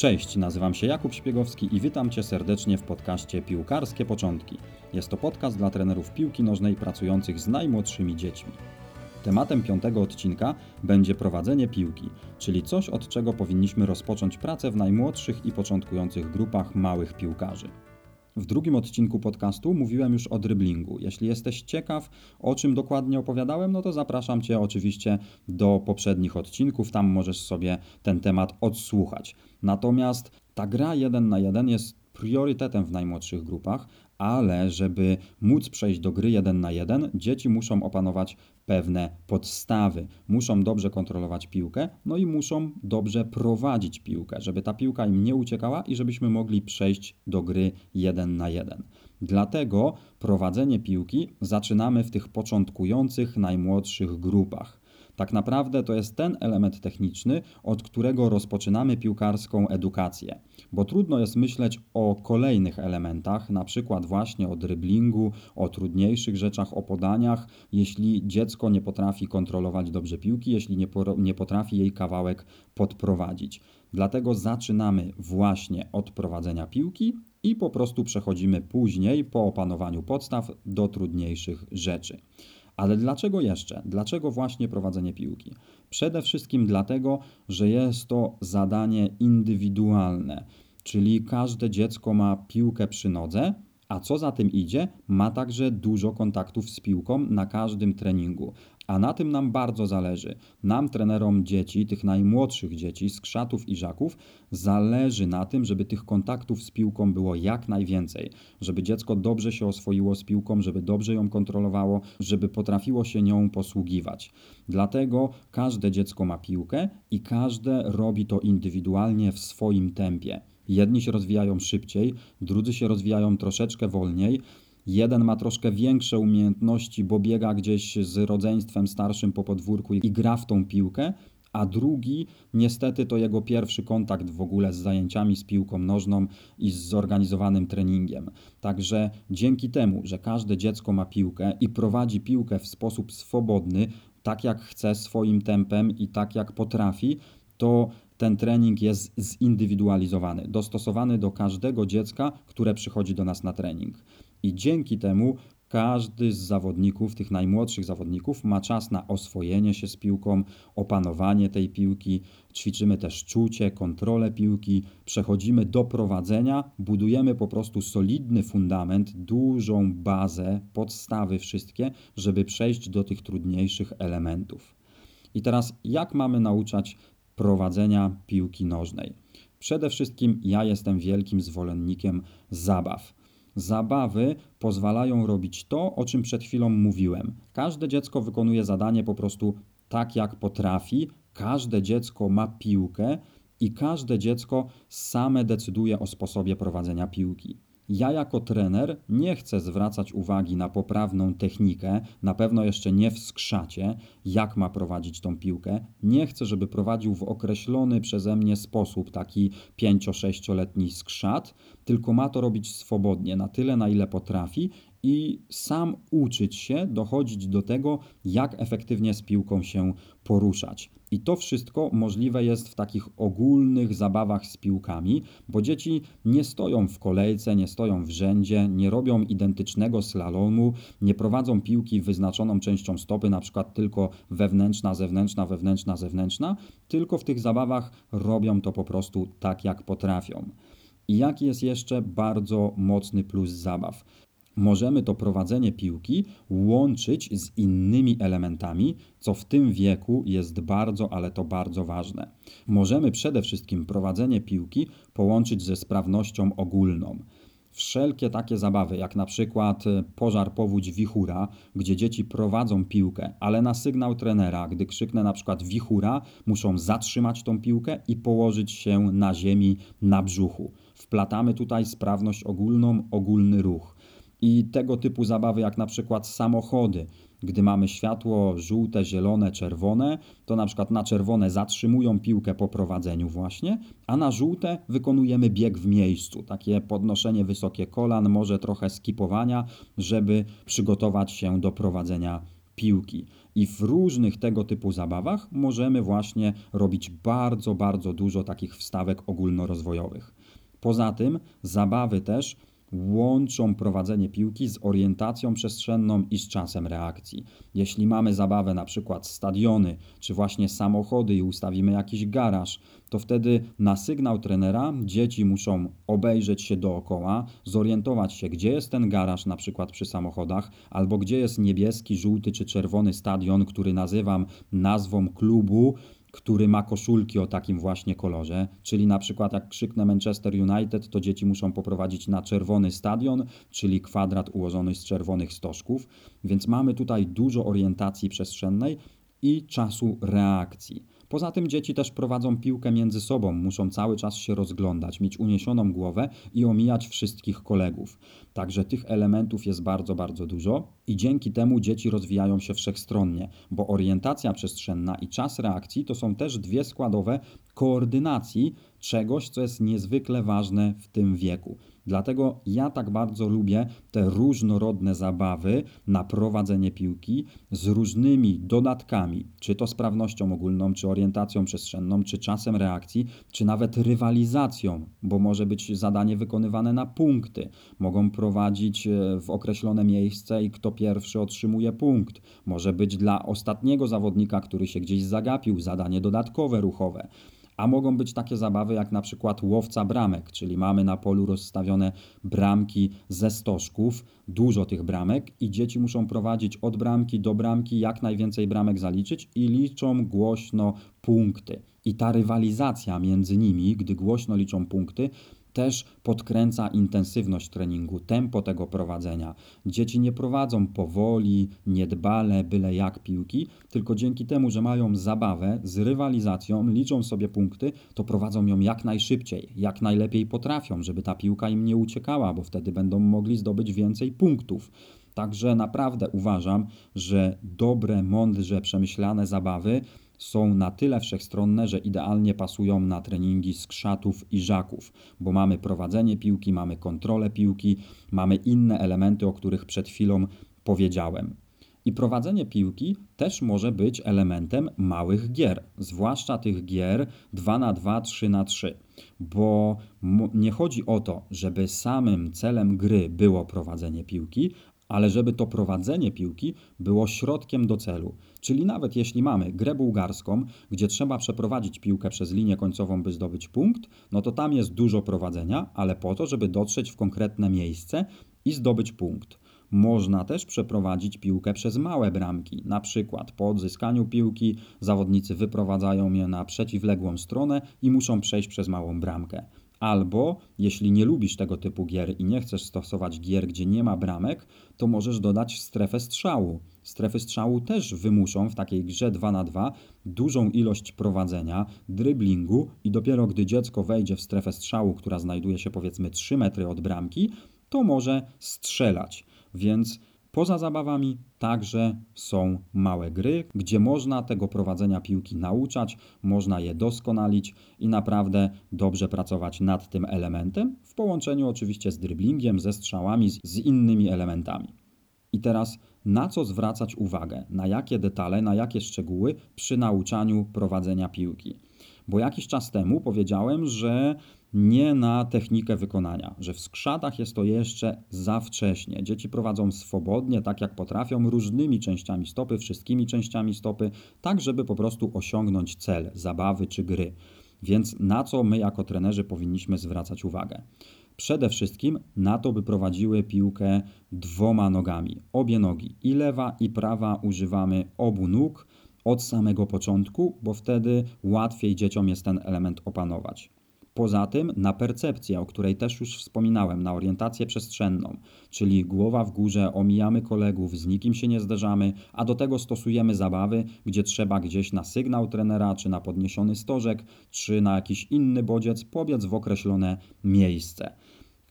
Cześć, nazywam się Jakub Śpiegowski i witam Cię serdecznie w podcaście Piłkarskie Początki. Jest to podcast dla trenerów piłki nożnej pracujących z najmłodszymi dziećmi. Tematem piątego odcinka będzie prowadzenie piłki, czyli coś, od czego powinniśmy rozpocząć pracę w najmłodszych i początkujących grupach małych piłkarzy. W drugim odcinku podcastu mówiłem już o dryblingu. Jeśli jesteś ciekaw, o czym dokładnie opowiadałem, no to zapraszam Cię oczywiście do poprzednich odcinków, tam możesz sobie ten temat odsłuchać. Natomiast ta gra 1 na 1 jest priorytetem w najmłodszych grupach, ale żeby móc przejść do gry 1 na 1, dzieci muszą opanować pewne podstawy. Muszą dobrze kontrolować piłkę, no i muszą dobrze prowadzić piłkę, żeby ta piłka im nie uciekała i żebyśmy mogli przejść do gry 1 na 1. Dlatego prowadzenie piłki zaczynamy w tych początkujących, najmłodszych grupach. Tak naprawdę to jest ten element techniczny, od którego rozpoczynamy piłkarską edukację, bo trudno jest myśleć o kolejnych elementach, na przykład właśnie o dryblingu, o trudniejszych rzeczach, o podaniach, jeśli dziecko nie potrafi kontrolować dobrze piłki, jeśli nie, nie potrafi jej kawałek podprowadzić. Dlatego zaczynamy właśnie od prowadzenia piłki i po prostu przechodzimy później po opanowaniu podstaw do trudniejszych rzeczy. Ale dlaczego jeszcze? Dlaczego właśnie prowadzenie piłki? Przede wszystkim dlatego, że jest to zadanie indywidualne, czyli każde dziecko ma piłkę przy nodze, a co za tym idzie, ma także dużo kontaktów z piłką na każdym treningu. A na tym nam bardzo zależy. Nam, trenerom dzieci, tych najmłodszych dzieci, skrzatów i żaków, zależy na tym, żeby tych kontaktów z piłką było jak najwięcej. Żeby dziecko dobrze się oswoiło z piłką, żeby dobrze ją kontrolowało, żeby potrafiło się nią posługiwać. Dlatego każde dziecko ma piłkę i każde robi to indywidualnie w swoim tempie. Jedni się rozwijają szybciej, drudzy się rozwijają troszeczkę wolniej. Jeden ma troszkę większe umiejętności, bo biega gdzieś z rodzeństwem starszym po podwórku i gra w tą piłkę, a drugi niestety to jego pierwszy kontakt w ogóle z zajęciami z piłką nożną i z zorganizowanym treningiem. Także dzięki temu, że każde dziecko ma piłkę i prowadzi piłkę w sposób swobodny, tak jak chce, swoim tempem i tak jak potrafi, to ten trening jest zindywidualizowany, dostosowany do każdego dziecka, które przychodzi do nas na trening. I dzięki temu każdy z zawodników, tych najmłodszych zawodników, ma czas na oswojenie się z piłką, opanowanie tej piłki. Ćwiczymy też czucie, kontrolę piłki, przechodzimy do prowadzenia, budujemy po prostu solidny fundament, dużą bazę, podstawy wszystkie, żeby przejść do tych trudniejszych elementów. I teraz, jak mamy nauczać prowadzenia piłki nożnej. Przede wszystkim ja jestem wielkim zwolennikiem zabaw. Zabawy pozwalają robić to, o czym przed chwilą mówiłem. Każde dziecko wykonuje zadanie po prostu tak, jak potrafi. Każde dziecko ma piłkę i każde dziecko same decyduje o sposobie prowadzenia piłki. Ja jako trener nie chcę zwracać uwagi na poprawną technikę, na pewno jeszcze nie w skrzacie, jak ma prowadzić tą piłkę. Nie chcę, żeby prowadził w określony przeze mnie sposób, taki 5-6-letni skrzat, tylko ma to robić swobodnie, na tyle, na ile potrafi i sam uczyć się, dochodzić do tego, jak efektywnie z piłką się poruszać. I to wszystko możliwe jest w takich ogólnych zabawach z piłkami, bo dzieci nie stoją w kolejce, nie stoją w rzędzie, nie robią identycznego slalomu, nie prowadzą piłki wyznaczoną częścią stopy, na przykład tylko wewnętrzna, zewnętrzna, wewnętrzna, zewnętrzna, tylko w tych zabawach robią to po prostu tak, jak potrafią. I jaki jest jeszcze bardzo mocny plus zabaw? Możemy to prowadzenie piłki łączyć z innymi elementami, co w tym wieku jest bardzo, ale to bardzo ważne. Możemy przede wszystkim prowadzenie piłki połączyć ze sprawnością ogólną. Wszelkie takie zabawy, jak na przykład e, pożar, powódź, wichura, gdzie dzieci prowadzą piłkę, ale na sygnał trenera, gdy krzyknę na przykład wichura, muszą zatrzymać tą piłkę i położyć się na ziemi na brzuchu. Wplatamy tutaj sprawność ogólną, ogólny ruch i tego typu zabawy, jak na przykład samochody. Gdy mamy światło żółte, zielone, czerwone, to na przykład na czerwone zatrzymują piłkę po prowadzeniu właśnie, a na żółte wykonujemy bieg w miejscu, takie podnoszenie wysokie kolan, może trochę skipowania, żeby przygotować się do prowadzenia piłki. I w różnych tego typu zabawach możemy właśnie robić bardzo, bardzo dużo takich wstawek ogólnorozwojowych. Poza tym zabawy też łączą prowadzenie piłki z orientacją przestrzenną i z czasem reakcji. Jeśli mamy zabawę na przykład stadiony, czy właśnie samochody i ustawimy jakiś garaż, to wtedy na sygnał trenera dzieci muszą obejrzeć się dookoła, zorientować się, gdzie jest ten garaż na przykład przy samochodach, albo gdzie jest niebieski, żółty czy czerwony stadion, który nazywam nazwą klubu, który ma koszulki o takim właśnie kolorze, czyli na przykład jak krzyknę Manchester United, to dzieci muszą poprowadzić na czerwony stadion, czyli kwadrat ułożony z czerwonych stożków, więc mamy tutaj dużo orientacji przestrzennej i czasu reakcji. Poza tym dzieci też prowadzą piłkę między sobą, muszą cały czas się rozglądać, mieć uniesioną głowę i omijać wszystkich kolegów. Także tych elementów jest bardzo, bardzo dużo i dzięki temu dzieci rozwijają się wszechstronnie, bo orientacja przestrzenna i czas reakcji to są też dwie składowe koordynacji czegoś, co jest niezwykle ważne w tym wieku. Dlatego ja tak bardzo lubię te różnorodne zabawy na prowadzenie piłki z różnymi dodatkami, czy to sprawnością ogólną, czy orientacją przestrzenną, czy czasem reakcji, czy nawet rywalizacją, bo może być zadanie wykonywane na punkty. Mogą prowadzić e, w określone miejsce i kto pierwszy otrzymuje punkt. Może być dla ostatniego zawodnika, który się gdzieś zagapił, zadanie dodatkowe ruchowe. A mogą być takie zabawy jak na przykład łowca bramek, czyli mamy na polu rozstawione bramki ze stożków, dużo tych bramek i dzieci muszą prowadzić od bramki do bramki, jak najwięcej bramek zaliczyć i liczą głośno punkty. I ta rywalizacja między nimi, gdy głośno liczą punkty, też podkręca intensywność treningu, tempo tego prowadzenia. Dzieci nie prowadzą powoli, niedbale, byle jak piłki, tylko dzięki temu, że mają zabawę z rywalizacją, liczą sobie punkty, to prowadzą ją jak najszybciej, jak najlepiej potrafią, żeby ta piłka im nie uciekała, bo wtedy będą mogli zdobyć więcej punktów. Także naprawdę uważam, że dobre, mądrze przemyślane zabawy są na tyle wszechstronne, że idealnie pasują na treningi skrzatów i żaków, bo mamy prowadzenie piłki, mamy kontrolę piłki, mamy inne elementy, o których przed chwilą powiedziałem. I prowadzenie piłki też może być elementem małych gier, zwłaszcza tych gier 2 na 2, 3 na 3, bo nie chodzi o to, żeby samym celem gry było prowadzenie piłki, ale żeby to prowadzenie piłki było środkiem do celu. Czyli nawet jeśli mamy grę bułgarską, gdzie trzeba przeprowadzić piłkę przez linię końcową, by zdobyć punkt, no to tam jest dużo prowadzenia, ale po to, żeby dotrzeć w konkretne miejsce i zdobyć punkt. Można też przeprowadzić piłkę przez małe bramki. Na przykład po odzyskaniu piłki zawodnicy wyprowadzają je na przeciwległą stronę i muszą przejść przez małą bramkę. Albo jeśli nie lubisz tego typu gier i nie chcesz stosować gier, gdzie nie ma bramek, to możesz dodać strefę strzału. Strefy strzału też wymuszą w takiej grze 2 na 2 dużą ilość prowadzenia, dryblingu i dopiero gdy dziecko wejdzie w strefę strzału, która znajduje się powiedzmy 3 metry od bramki, to może strzelać. Więc Poza zabawami także są małe gry, gdzie można tego prowadzenia piłki nauczać, można je doskonalić i naprawdę dobrze pracować nad tym elementem, w połączeniu oczywiście z dryblingiem, ze strzałami, z innymi elementami. I teraz na co zwracać uwagę, na jakie detale, na jakie szczegóły przy nauczaniu prowadzenia piłki. Bo jakiś czas temu powiedziałem, że nie na technikę wykonania, że w skrzatach jest to jeszcze za wcześnie. Dzieci prowadzą swobodnie, tak jak potrafią, różnymi częściami stopy, wszystkimi częściami stopy, tak żeby po prostu osiągnąć cel zabawy czy gry. Więc na co my jako trenerzy powinniśmy zwracać uwagę? Przede wszystkim na to, by prowadziły piłkę dwoma nogami. Obie nogi, i lewa, i prawa, używamy obu nóg od samego początku, bo wtedy łatwiej dzieciom jest ten element opanować. Poza tym na percepcję, o której też już wspominałem, na orientację przestrzenną, czyli głowa w górze, omijamy kolegów, z nikim się nie zderzamy, a do tego stosujemy zabawy, gdzie trzeba gdzieś na sygnał trenera, czy na podniesiony stożek, czy na jakiś inny bodziec pobiec w określone miejsce.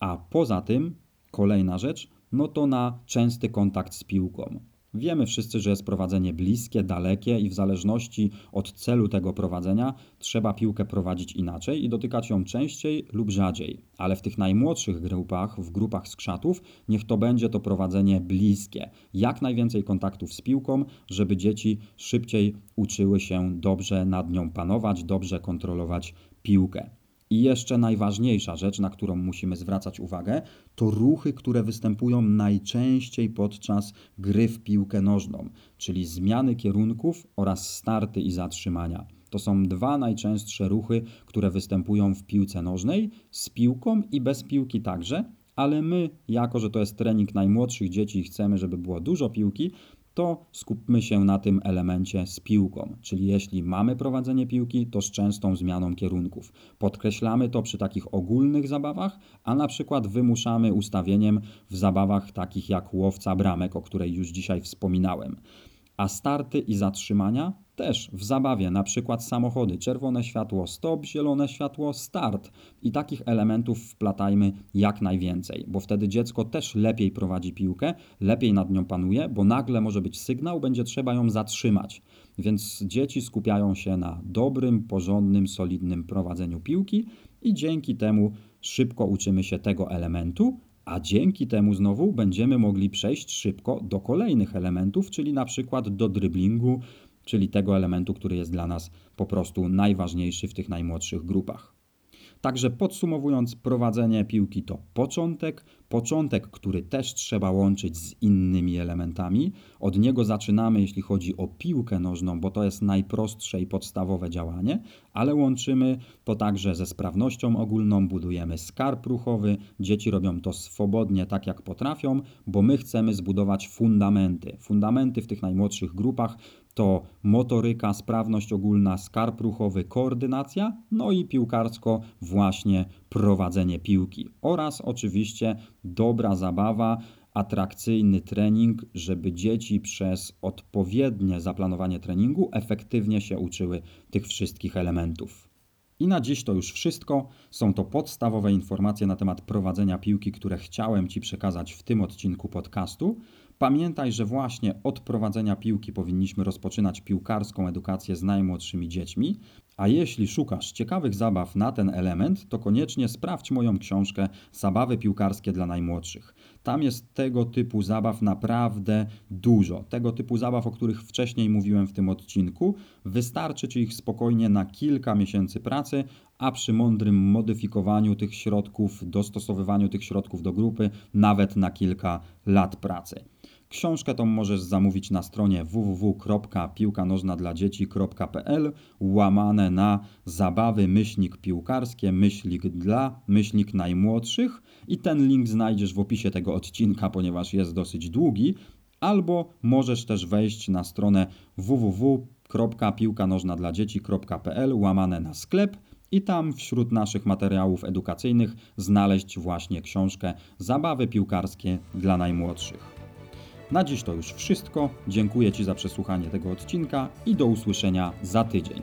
A poza tym, kolejna rzecz, no to na częsty kontakt z piłką. Wiemy wszyscy, że jest prowadzenie bliskie, dalekie i w zależności od celu tego prowadzenia trzeba piłkę prowadzić inaczej i dotykać ją częściej lub rzadziej. Ale w tych najmłodszych grupach, w grupach skrzatów, niech to będzie to prowadzenie bliskie. Jak najwięcej kontaktów z piłką, żeby dzieci szybciej uczyły się dobrze nad nią panować, dobrze kontrolować piłkę. I jeszcze najważniejsza rzecz, na którą musimy zwracać uwagę, to ruchy, które występują najczęściej podczas gry w piłkę nożną, czyli zmiany kierunków oraz starty i zatrzymania. To są dwa najczęstsze ruchy, które występują w piłce nożnej, z piłką i bez piłki także, ale my, jako że to jest trening najmłodszych dzieci i chcemy, żeby było dużo piłki, to skupmy się na tym elemencie z piłką. Czyli jeśli mamy prowadzenie piłki, to z częstą zmianą kierunków. Podkreślamy to przy takich ogólnych zabawach, a na przykład wymuszamy ustawieniem w zabawach takich jak łowca bramek, o której już dzisiaj wspominałem. A starty i zatrzymania też w zabawie, na przykład samochody, czerwone światło stop, zielone światło start. I takich elementów wplatajmy jak najwięcej, bo wtedy dziecko też lepiej prowadzi piłkę, lepiej nad nią panuje, bo nagle może być sygnał, będzie trzeba ją zatrzymać. Więc dzieci skupiają się na dobrym, porządnym, solidnym prowadzeniu piłki i dzięki temu szybko uczymy się tego elementu, a dzięki temu znowu będziemy mogli przejść szybko do kolejnych elementów, czyli na przykład do dryblingu, czyli tego elementu, który jest dla nas po prostu najważniejszy w tych najmłodszych grupach. Także podsumowując, prowadzenie piłki to początek, początek, który też trzeba łączyć z innymi elementami. Od niego zaczynamy, jeśli chodzi o piłkę nożną, bo to jest najprostsze i podstawowe działanie, ale łączymy to także ze sprawnością ogólną, budujemy skarb ruchowy. Dzieci robią to swobodnie, tak jak potrafią, bo my chcemy zbudować fundamenty. Fundamenty w tych najmłodszych grupach to motoryka, sprawność ogólna, skarb ruchowy, koordynacja, no i piłkarsko właśnie prowadzenie piłki oraz oczywiście dobra zabawa, atrakcyjny trening, żeby dzieci przez odpowiednie zaplanowanie treningu efektywnie się uczyły tych wszystkich elementów. I na dziś to już wszystko. Są to podstawowe informacje na temat prowadzenia piłki, które chciałem Ci przekazać w tym odcinku podcastu. Pamiętaj, że właśnie od prowadzenia piłki powinniśmy rozpoczynać piłkarską edukację z najmłodszymi dziećmi, a jeśli szukasz ciekawych zabaw na ten element, to koniecznie sprawdź moją książkę Zabawy piłkarskie dla najmłodszych. Tam jest tego typu zabaw naprawdę dużo. Tego typu zabaw, o których wcześniej mówiłem w tym odcinku. Wystarczy ci ich spokojnie na kilka miesięcy pracy, a przy mądrym modyfikowaniu tych środków, dostosowywaniu tych środków do grupy, nawet na kilka lat pracy. Książkę tą możesz zamówić na stronie www.piłkanożnadladzieci.pl łamane na zabawy myślnik piłkarskie, myślnik dla, myślnik najmłodszych i ten link znajdziesz w opisie tego odcinka, ponieważ jest dosyć długi, albo możesz też wejść na stronę www.piłkanożnadladzieci.pl łamane na sklep i tam wśród naszych materiałów edukacyjnych znaleźć właśnie książkę Zabawy piłkarskie dla najmłodszych. Na dziś to już wszystko. Dziękuję Ci za przesłuchanie tego odcinka i do usłyszenia za tydzień.